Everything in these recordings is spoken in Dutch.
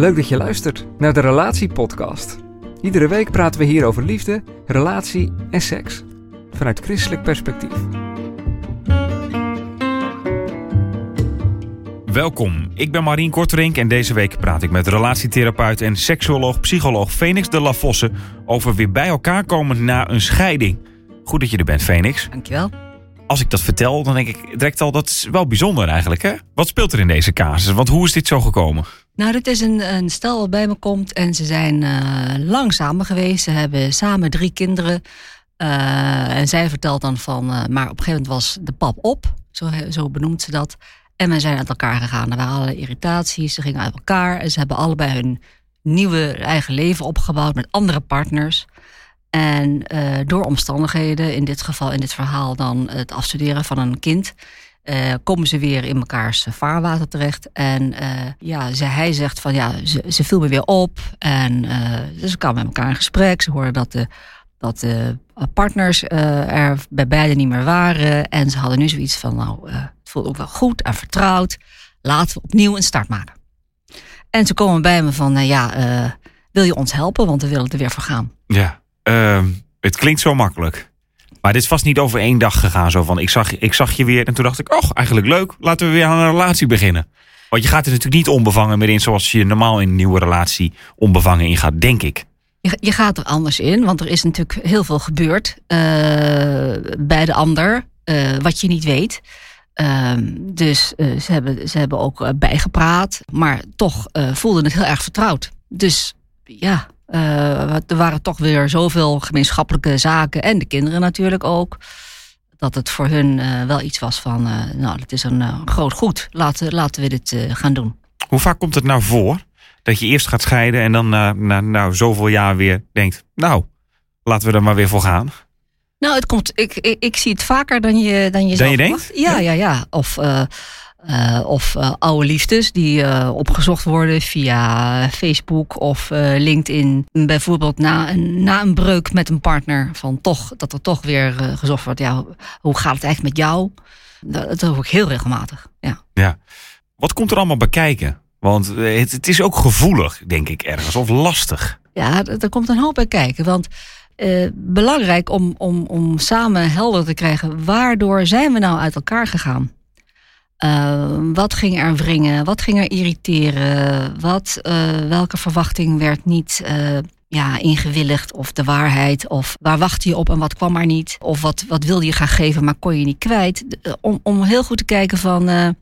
Leuk dat je luistert naar de Relatiepodcast. Iedere week praten we hier over liefde, relatie en seks. Vanuit christelijk perspectief. Welkom, ik ben Marien Korterink en deze week praat ik met relatietherapeut en seksuoloog, psycholoog Phoenix de La Fosse over weer bij elkaar komen na een scheiding. Goed dat je er bent, Phoenix. Dankjewel. Als ik dat vertel, dan denk ik direct al, dat is wel bijzonder eigenlijk. Hè? Wat speelt er in deze casus? Want hoe is dit zo gekomen? Nou, dit is een, een stel wat bij me komt en ze zijn uh, lang samen geweest. Ze hebben samen drie kinderen. Uh, en zij vertelt dan van, uh, maar op een gegeven moment was de pap op. Zo, zo benoemt ze dat. En we zijn uit elkaar gegaan. Er waren allerlei irritaties, ze gingen uit elkaar. En ze hebben allebei hun nieuwe eigen leven opgebouwd met andere partners. En door omstandigheden, in dit geval in dit verhaal dan het afstuderen van een kind, uh, komen ze weer in mekaars vaarwater terecht. En uh, ja, hij zegt van ja, ze, ze viel me weer op. En ze kwamen met elkaar in gesprek. Ze hoorden dat de, dat partners er bij beiden niet meer waren. En ze hadden nu zoiets van nou, het voelt ook wel goed en vertrouwd. Laten we opnieuw een start maken. En ze komen bij me van ja, wil je ons helpen? Want we willen er weer voor gaan. Ja. Uh, het klinkt zo makkelijk. Maar dit is vast niet over één dag gegaan. Zo van, ik zag, ik zag je weer en toen dacht ik, oh, eigenlijk leuk. Laten we weer aan een relatie beginnen. Want je gaat er natuurlijk niet onbevangen meer in zoals je normaal in een nieuwe relatie onbevangen ingaat, denk ik. Je, gaat er anders in, want er is natuurlijk heel veel gebeurd uh, bij de ander, uh, wat je niet weet. Uh, dus uh, ze, hebben, ze hebben ook bijgepraat, maar toch voelden het heel erg vertrouwd. Dus ja, uh, er waren toch weer zoveel gemeenschappelijke zaken en de kinderen natuurlijk ook. Dat het voor hun uh, wel iets was van, uh, nou, het is een groot goed. Laten, laten we dit gaan doen. Hoe vaak komt het nou voor dat je eerst gaat scheiden en dan na, na nou, zoveel jaar weer denkt, nou, laten we er maar weer voor gaan? Nou, het komt, ik, ik, ik zie het vaker dan je, dan je, dan je denkt. Ja, ja, ja. Of uh, of uh, oude liefdes die uh, opgezocht worden via Facebook of LinkedIn. Bijvoorbeeld na een, na een breuk met een partner. Van toch, dat er toch weer gezocht wordt. Ja, hoe gaat het eigenlijk met jou? Dat, dat hoor ik heel regelmatig. Ja. ja. Wat komt er allemaal bij kijken? Want het, het is ook gevoelig, denk ik, ergens. Of lastig. Ja, er komt een hoop bij kijken. Want belangrijk om, om, om samen helder te krijgen... waardoor zijn we nou uit elkaar gegaan? Uh, wat ging er wringen? Wat ging er irriteren? Wat, uh, welke verwachting werd niet uh, ja, ingewilligd? Of de waarheid? Of waar wachtte je op en wat kwam er niet? Of wat, wat wilde je gaan geven, maar kon je niet kwijt? Om, om heel goed te kijken van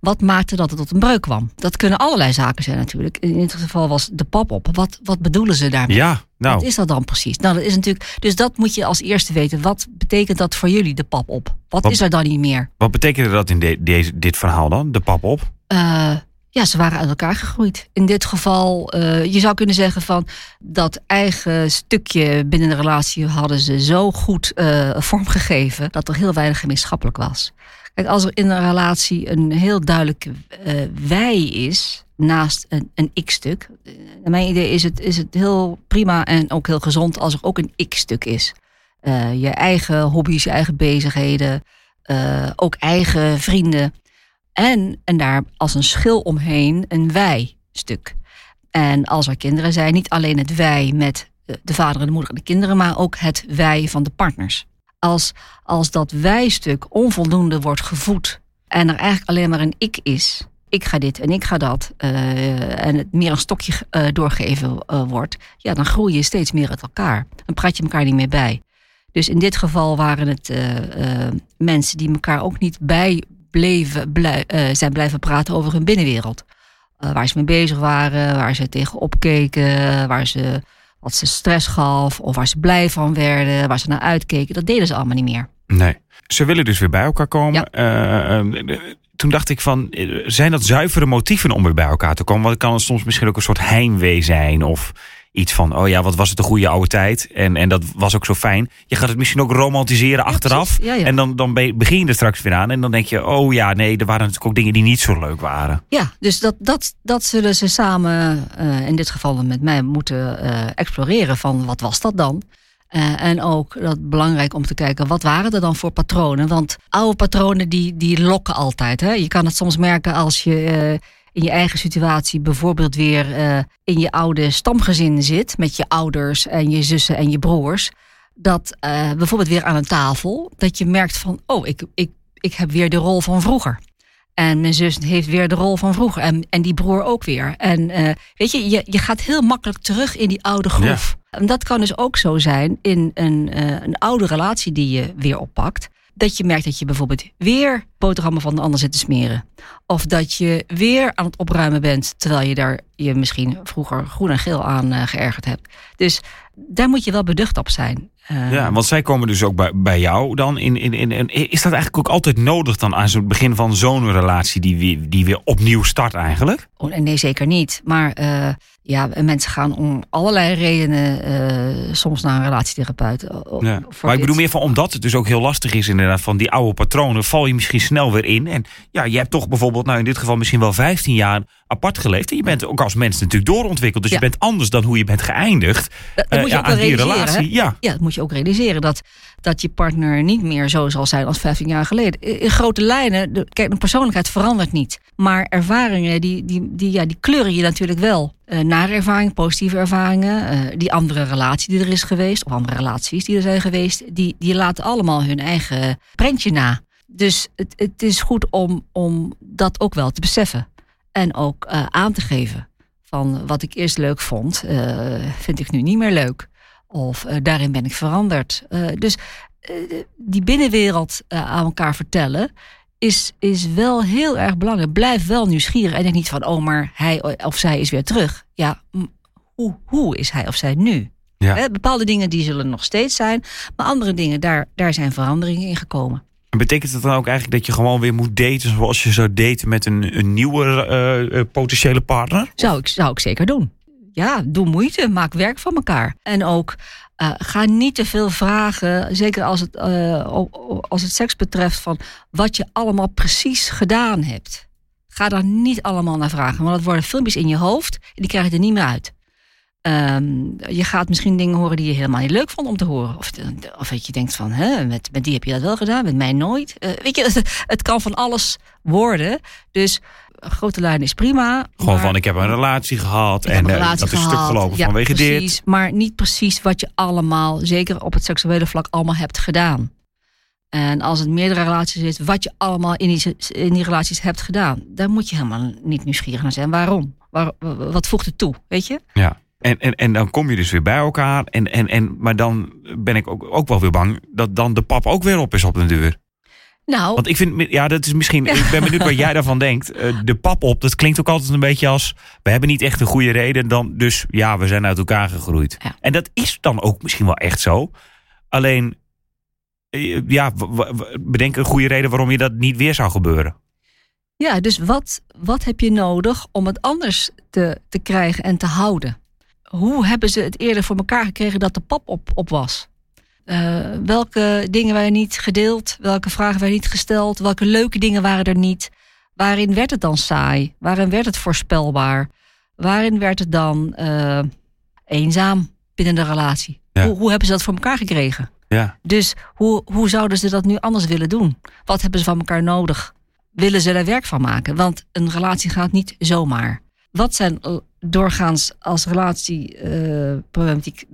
wat maakte dat het tot een breuk kwam? Dat kunnen allerlei zaken zijn natuurlijk. In dit geval was de pap op. Wat, wat bedoelen ze daarmee? Ja, nou. Wat is dat dan precies? Nou, dat is natuurlijk. Dus dat moet je als eerste weten. Wat betekent dat voor jullie, de pap op? Wat, wat is er dan niet meer? Wat betekende dat in de, deze, dit verhaal dan, de pap op? Uh, ja, ze waren uit elkaar gegroeid. In dit geval, uh, je zou kunnen zeggen van dat eigen stukje binnen de relatie hadden ze zo goed uh, vormgegeven dat er heel weinig gemeenschappelijk was. Kijk, als er in een relatie een heel duidelijk uh, wij is, naast een, een ik-stuk. Naar mijn idee is het, is het heel prima en ook heel gezond als er ook een ik-stuk is. Uh, je eigen hobby's, je eigen bezigheden, ook eigen vrienden. En, en daar als een schil omheen een wij-stuk. En als er kinderen zijn, niet alleen het wij met de vader en de moeder en de kinderen, maar ook het wij van de partners als, als dat wij-stuk onvoldoende wordt gevoed en er eigenlijk alleen maar een ik is. Ik ga dit en ik ga dat. Uh, en het meer een stokje uh, doorgegeven uh, wordt. Ja, dan groei je steeds meer uit elkaar. Dan praat je elkaar niet meer bij. Dus in dit geval waren het mensen die elkaar ook niet bij bleven, zijn blijven praten over hun binnenwereld. waar ze mee bezig waren, waar ze tegenop keken, waar ze wat ze stress gaf of waar ze blij van werden, waar ze naar uitkeken. Dat deden ze allemaal niet meer. Nee. Ze willen dus weer bij elkaar komen. Ja. Uh, toen dacht ik van, eh, zijn dat zuivere motieven om weer bij elkaar te komen? Want het kan soms misschien ook een soort heimwee zijn of iets van, oh ja, wat was het een goede oude tijd. En, en dat was ook zo fijn. Je gaat het misschien ook romantiseren achteraf. Ja, ja. En dan, dan be- begin je er straks weer aan. En dan denk je, oh ja, nee, er waren natuurlijk ook dingen die niet zo leuk waren. Ja, dus dat, dat, dat zullen ze samen, eh, in dit geval met mij, moeten eh, exploreren van wat was dat dan? Eh, en ook dat belangrijk om te kijken, wat waren er dan voor patronen? Want oude patronen die, die lokken altijd. Hè? Je kan het soms merken als je in je eigen situatie bijvoorbeeld weer eh, in je oude stamgezin zit met je ouders en je zussen en je broers. Dat eh, bijvoorbeeld weer aan een tafel, dat je merkt van, oh, ik, ik, ik heb weer de rol van vroeger. En mijn zus heeft weer de rol van vroeger. En, en die broer ook weer. En eh, weet je, je, je gaat heel makkelijk terug in die oude groef. En dat kan dus ook zo zijn in een, een oude relatie die je weer oppakt. Dat je merkt dat je bijvoorbeeld weer boterhammen van de ander zit te smeren. Of dat je weer aan het opruimen bent. Terwijl je daar je misschien vroeger groen en geel aan eh, geërgerd hebt. Dus daar moet je wel beducht op zijn. Eh, Ja, want zij komen dus ook bij, bij jou dan. In, in, in, in- is dat eigenlijk ook altijd nodig dan aan zo'n begin van zo'n relatie die weer, die weer opnieuw start eigenlijk? Oh, nee, zeker niet. Maar eh, ja, mensen gaan om allerlei redenen eh, soms naar een relatietherapeut. Ja. voor Maar ik bedoel meer van omdat het dus ook heel lastig is inderdaad van die oude patronen val je misschien snel weer in. En ja, je hebt toch bijvoorbeeld nou in dit geval misschien wel 15 jaar apart geleefd. En je bent ook als mens natuurlijk doorontwikkeld. Dus Ja. je bent anders dan hoe je bent geëindigd. Dat, dat eh, moet je ja, ook aan die hè? relatie. Ja. Ja, dat moet je ook realiseren. Dat, dat je partner niet meer zo zal zijn als 15 jaar geleden. In grote lijnen, de, kijk, een persoonlijkheid verandert niet. Maar ervaringen, die, die, die, ja, die kleuren je natuurlijk wel. Eh nare ervaringen, positieve ervaringen. eh, die andere relatie die er is geweest. Of andere relaties die er zijn geweest. Die, die laten allemaal hun eigen prentje na. Dus het, het is goed om, om dat ook wel te beseffen. En ook eh, aan te geven. Van wat ik eerst leuk vond, eh, vind ik nu niet meer leuk. Of eh, daarin ben ik veranderd. Dus die binnenwereld aan elkaar vertellen is, is wel heel erg belangrijk. Blijf wel nieuwsgierig en denk niet van, oh, maar hij of zij is weer terug. Ja, hoe, hoe is hij of zij nu? Ja. Bepaalde dingen die zullen nog steeds zijn, maar andere dingen, daar, daar zijn veranderingen in gekomen. En betekent dat dan ook eigenlijk dat je gewoon weer moet daten zoals je zou daten met een, een nieuwe eh, eh, potentiële partner? Zou ik, zou ik zeker doen. Ja, doe moeite, maak werk van elkaar. En ook eh, ga niet te veel vragen, zeker als het, als het seks betreft, van wat je allemaal precies gedaan hebt. Ga daar niet allemaal naar vragen, want het worden filmpjes in je hoofd en die krijg je er niet meer uit. Ehm, je gaat misschien dingen horen die je helemaal niet leuk vond om te horen. Of, of dat je denkt van, hè, met, met die heb je dat wel gedaan, met mij nooit. Eh, weet je, het, het kan van alles worden. Dus grote lijn is prima. Gewoon maar- van ik heb een relatie gehad en eh, relatie dat is stuk gelopen Ja, vanwege dit. Maar niet precies wat je allemaal, zeker op het seksuele vlak, allemaal hebt gedaan. En als het meerdere relaties is, wat je allemaal in die, in die relaties hebt gedaan. Daar moet je helemaal niet nieuwsgierig naar zijn. Waarom? Waar, wat voegt het toe, weet je? Ja. En, en, en dan kom je dus weer bij elkaar. En, en, en, maar dan ben ik ook, ook wel weer bang dat dan de pap ook weer op is op de deur. Nou, Want ik vind, ja, dat is misschien, ik ben benieuwd wat jij daarvan denkt. Eh, de pap op, dat klinkt ook altijd een beetje als, we hebben niet echt een goede reden, dan, dus ja, we zijn uit elkaar gegroeid. Ja. En dat is dan ook misschien wel echt zo. Alleen, eh, ja, bedenk een goede reden waarom je dat niet weer zou gebeuren. ja, dus wat, wat heb je nodig om het anders te, te krijgen en te houden? Hoe hebben ze het eerder voor elkaar gekregen dat de pap op, op was? Eh, welke dingen waren niet gedeeld? Welke vragen werden niet gesteld? Welke leuke dingen waren er niet? Waarin werd het dan saai? Waarin werd het voorspelbaar? Waarin werd het dan eh, eenzaam binnen de relatie? Ja. Hoe, hoe hebben ze dat voor elkaar gekregen? Ja. Dus hoe, hoe zouden ze dat nu anders willen doen? Wat hebben ze van elkaar nodig? Willen ze daar werk van maken? Want een relatie gaat niet zomaar. Wat zijn eh, doorgaans als relatieproblematiek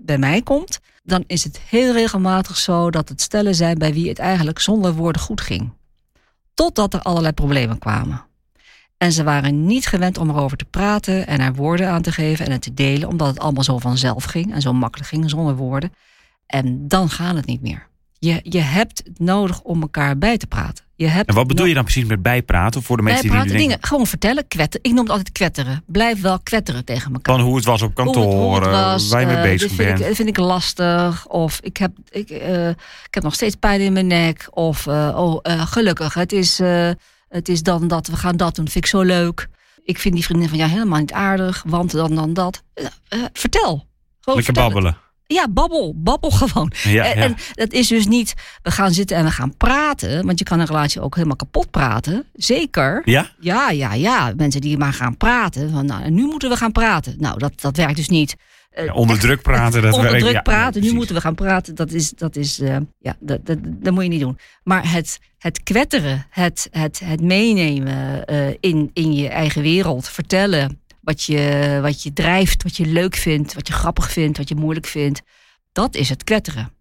bij mij komt, dan is het heel regelmatig zo dat het stellen zijn bij wie het eigenlijk zonder woorden goed ging. Totdat er allerlei problemen kwamen. En ze waren niet gewend om erover te praten en er woorden aan te geven en het te delen, omdat het allemaal zo vanzelf ging en zo makkelijk ging zonder woorden. En dan gaat het niet meer. Je, je hebt het nodig om elkaar bij te praten. Je hebt En wat bedoel je dan precies met bijpraten? Voor de mensen die Bijpraten, denken, dingen, gewoon vertellen, kwetteren. Ik noem het altijd kwetteren. Blijf wel kwetteren tegen elkaar. van hoe het was op kantoor, was, waar je mee eh, bezig dit vind bent. Ik, dat vind ik lastig. Of ik heb, ik, eh, ik heb nog steeds pijn in mijn nek. Of eh, oh, gelukkig, het is, Het is dan dat we gaan dat doen. Vind ik zo leuk. Ik vind die vriendin van jou helemaal niet aardig. Want dan, dan dat. Vertel. Gewoon Lekker babbelen. Ja, babbel. Babbel gewoon. Ja, en, ja. en dat is dus niet, we gaan zitten en we gaan praten. Want je kan een relatie ook helemaal kapot praten. Zeker. Ja? Ja, ja, ja. Mensen die maar gaan praten. Van, nou, nu moeten we gaan praten. Nou, dat, dat werkt dus niet. Eh, Ja, onder druk praten. Dat onder druk praten. nu moeten we gaan praten. Dat is, dat is eh, ja, dat, dat, dat moet je niet doen. Maar het, het kwetteren, het, het, het meenemen eh, in, in je eigen wereld, vertellen wat je, wat je drijft, wat je leuk vindt, wat je grappig vindt, wat je moeilijk vindt. Dat is het kwetteren.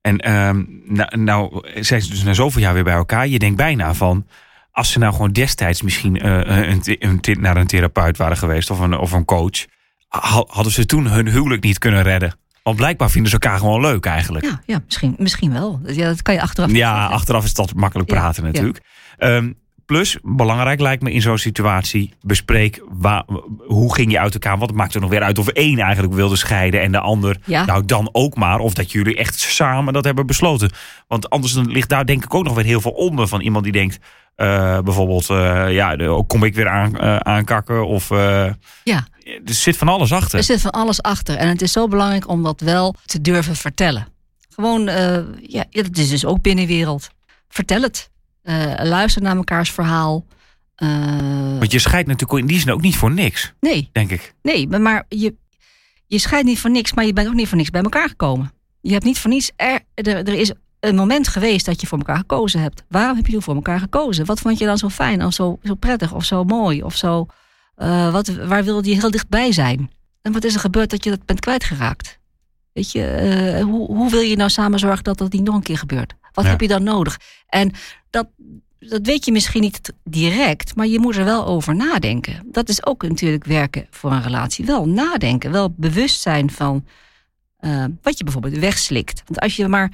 En ehm, nou, nou zijn ze dus na zoveel jaar weer bij elkaar. Je denkt bijna van... Als ze nou gewoon destijds misschien eh, een, een, naar een therapeut waren geweest... of een, of een coach... ha- hadden ze toen hun huwelijk niet kunnen redden. Want blijkbaar vinden ze elkaar gewoon leuk eigenlijk. Ja, ja misschien, misschien wel. Ja, dat kan je achteraf Ja, achteraf is dat makkelijk Ja, praten ja. natuurlijk. Ehm, plus, belangrijk lijkt me in zo'n situatie... bespreek waar, hoe ging je uit elkaar... wat maakt er nog weer uit of één eigenlijk wilde scheiden... en de ander Ja. nou dan ook maar... of dat jullie echt samen dat hebben besloten. Want anders ligt daar denk ik ook nog weer heel veel onder... van iemand die denkt... eh, bijvoorbeeld, eh, ja, de- kom ik weer aan, eh, aankakken? Of Ja. er zit van alles achter. Er zit van alles achter. En het is zo belangrijk om dat wel te durven vertellen. Gewoon, ja, dat is dus ook binnenwereld. Vertel het. Eh, luister naar mekaars verhaal. Eh, Want je scheidt natuurlijk in die zin ook niet voor niks, nee, denk ik. nee, maar, je, je scheidt niet voor niks, maar je bent ook niet voor niks bij elkaar gekomen. Je hebt niet voor niets. Er, er, er is een moment geweest dat je voor elkaar gekozen hebt. Waarom heb je toen voor elkaar gekozen? Wat vond je dan zo fijn of zo, zo prettig of zo mooi of zo? eh, wat, waar wilde je heel dichtbij zijn? En wat is er gebeurd dat je dat bent kwijtgeraakt? Weet je, hoe, hoe wil je nou samen zorgen dat dat niet nog een keer gebeurt? Wat Ja. heb je dan nodig? En dat, dat weet je misschien niet direct, maar je moet er wel over nadenken. Dat is ook natuurlijk werken voor een relatie. Wel nadenken, wel bewust zijn van eh, wat je bijvoorbeeld wegslikt. Want als je maar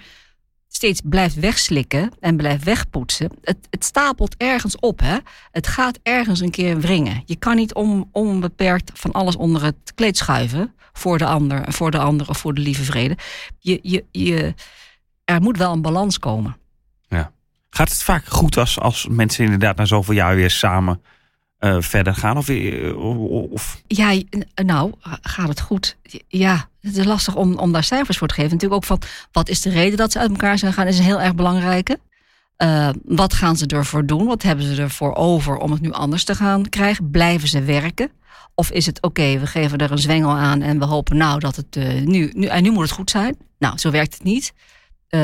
steeds blijft wegslikken en blijft wegpoetsen, het, het stapelt ergens op. Hè? Het gaat ergens een keer wringen. Je kan niet on, onbeperkt van alles onder het kleed schuiven voor de ander, voor de ander of voor de lieve vrede. Je, je, je, er moet wel een balans komen. Gaat het vaak goed als, als mensen inderdaad na zoveel jaar weer samen eh, verder gaan? Of, eh, of, Ja, n- nou, gaat het goed? Ja, het is lastig om, om daar cijfers voor te geven. Natuurlijk ook van, wat is de reden dat ze uit elkaar zijn gaan, is een heel erg belangrijke. Eh, wat gaan ze ervoor doen? Wat hebben ze ervoor over om het nu anders te gaan krijgen? Blijven ze werken? Of is het oké, we geven er een zwengel aan en we hopen nou dat het eh, nu, nu, en nu moet het goed zijn? Nou, zo werkt het niet. Eh,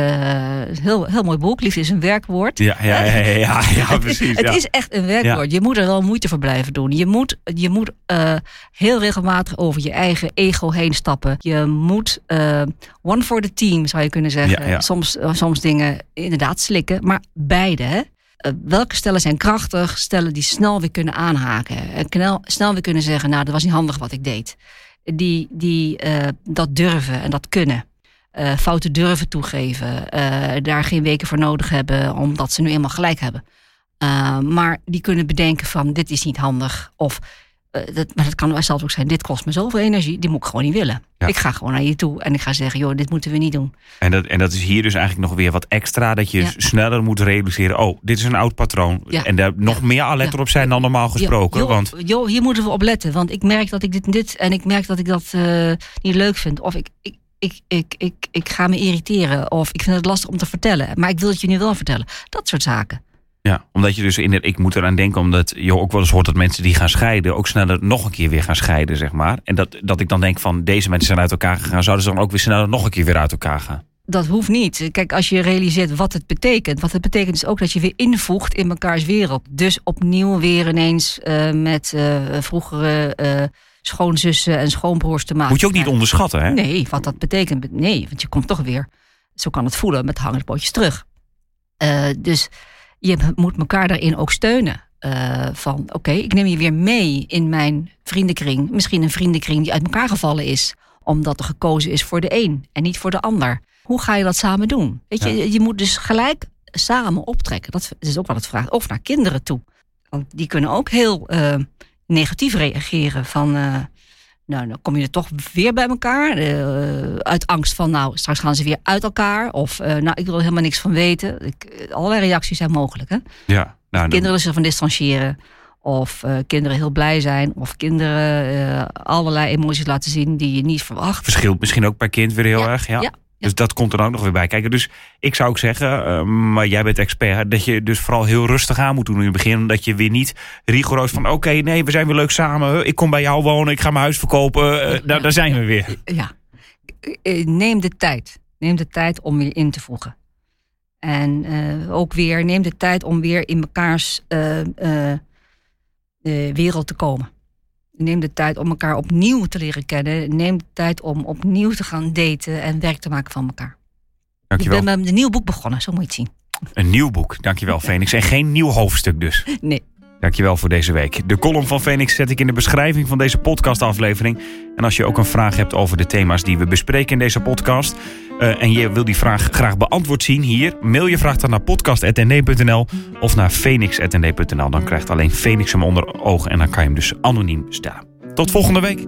heel, heel mooi boek, liefde is een werkwoord. ja, ja, ja, ja, ja, ja, precies. Het ja. is echt een werkwoord. Je moet er wel moeite voor blijven doen. Je moet, je moet eh, heel regelmatig over je eigen ego heen stappen. Je moet eh, one for the team, zou je kunnen zeggen. Soms, soms dingen inderdaad slikken, maar beide. Hè? Welke stellen zijn krachtig? Stellen die snel weer kunnen aanhaken. En knel, snel weer kunnen zeggen, nou, dat was niet handig wat ik deed. Die, die dat durven en dat kunnen. Eh, fouten durven toegeven. eh, daar geen weken voor nodig hebben, omdat ze nu eenmaal gelijk hebben. Uh, maar die kunnen bedenken van dit is niet handig. Of uh, dat, maar dat kan zelfs ook zijn, dit kost me zoveel energie, die moet ik gewoon niet willen. Ja. Ik ga gewoon naar je toe en ik ga zeggen, joh, dit moeten we niet doen. En dat, en dat is hier dus eigenlijk nog weer wat extra. Dat je Ja. sneller moet realiseren. Oh, dit is een oud patroon. Ja. En daar nog meer alert op zijn dan normaal gesproken. want joh, hier moeten we op letten, want ik merk dat ik dit en dit en ik merk dat ik dat uh, niet leuk vind. Of ik, ik, ik, ik, ik, ik ga me irriteren. Of ik vind het lastig om te vertellen. Maar ik wil het je nu wel vertellen. Dat soort zaken. Ja, omdat je dus in het, ik moet eraan denken, omdat je ook wel eens hoort dat mensen die gaan scheiden, ook sneller nog een keer weer gaan scheiden, zeg maar. En dat, dat ik dan denk van deze mensen zijn uit elkaar gegaan, zouden ze dan ook weer sneller nog een keer weer uit elkaar gaan? Dat hoeft niet. Kijk, als je realiseert wat het betekent. Wat het betekent is ook dat je weer invoegt in mekaars wereld. Dus opnieuw weer ineens uh, met uh, vroegere uh, schoonzussen en schoonbroers te maken. Moet je ook niet onderschatten, hè? Nee, wat dat betekent. Nee, want je komt toch weer, zo kan het voelen, met hangerspootjes terug. Uh, dus je moet elkaar daarin ook steunen. Uh, van oké, okay, ik neem je weer mee in mijn vriendenkring. Misschien een vriendenkring die uit elkaar gevallen is. Omdat er gekozen is voor de een en niet voor de ander. Hoe ga je dat samen doen? Weet je, ja. je moet dus gelijk samen optrekken. Dat is ook wat het vraagt. Of naar kinderen toe. Want die kunnen ook heel uh, negatief reageren. Van, uh, nou, dan kom je er toch weer bij elkaar. Uh, uit angst van, nou, straks gaan ze weer uit elkaar. Of, nou, ik wil er helemaal niks van weten. Ik, allerlei reacties zijn mogelijk, hè? Ja. Nou, kinderen zich van distancieren. Of kinderen heel blij zijn. Of kinderen allerlei emoties laten zien die je niet verwacht. Verschilt misschien ook per kind weer heel erg. Ja. ja. Dus dat komt er ook nog weer bij kijken. Dus ik zou ook zeggen, uh, maar jij bent expert, dat je dus vooral heel rustig aan moet doen in het begin. Dat je weer niet rigoureus van oké, okay, nee, we zijn weer leuk samen. Ik kom bij jou wonen, ik ga mijn huis verkopen. Uh, nou, daar zijn we weer. Ja, neem de tijd. Neem de tijd om weer in te voegen. En uh, ook weer, neem de tijd om weer in mekaars wereld te komen. Neem de tijd om elkaar opnieuw te leren kennen. Neem de tijd om opnieuw te gaan daten en werk te maken van elkaar. Dankjewel. Ik ben met een nieuw boek begonnen, zo moet je het zien. Een nieuw boek, dankjewel Phoenix. En geen nieuw hoofdstuk dus. Nee. Dankjewel voor deze week. De column van Phoenix zet ik in de beschrijving van deze podcastaflevering. En als je ook een vraag hebt over de thema's die we bespreken in deze podcast... Uh, en je wil die vraag graag beantwoord zien hier... mail je vraag dan naar podcast.nd.nl of naar phoenix.nd.nl. Dan krijgt alleen Phoenix hem onder ogen en dan kan je hem dus anoniem stellen. Tot volgende week.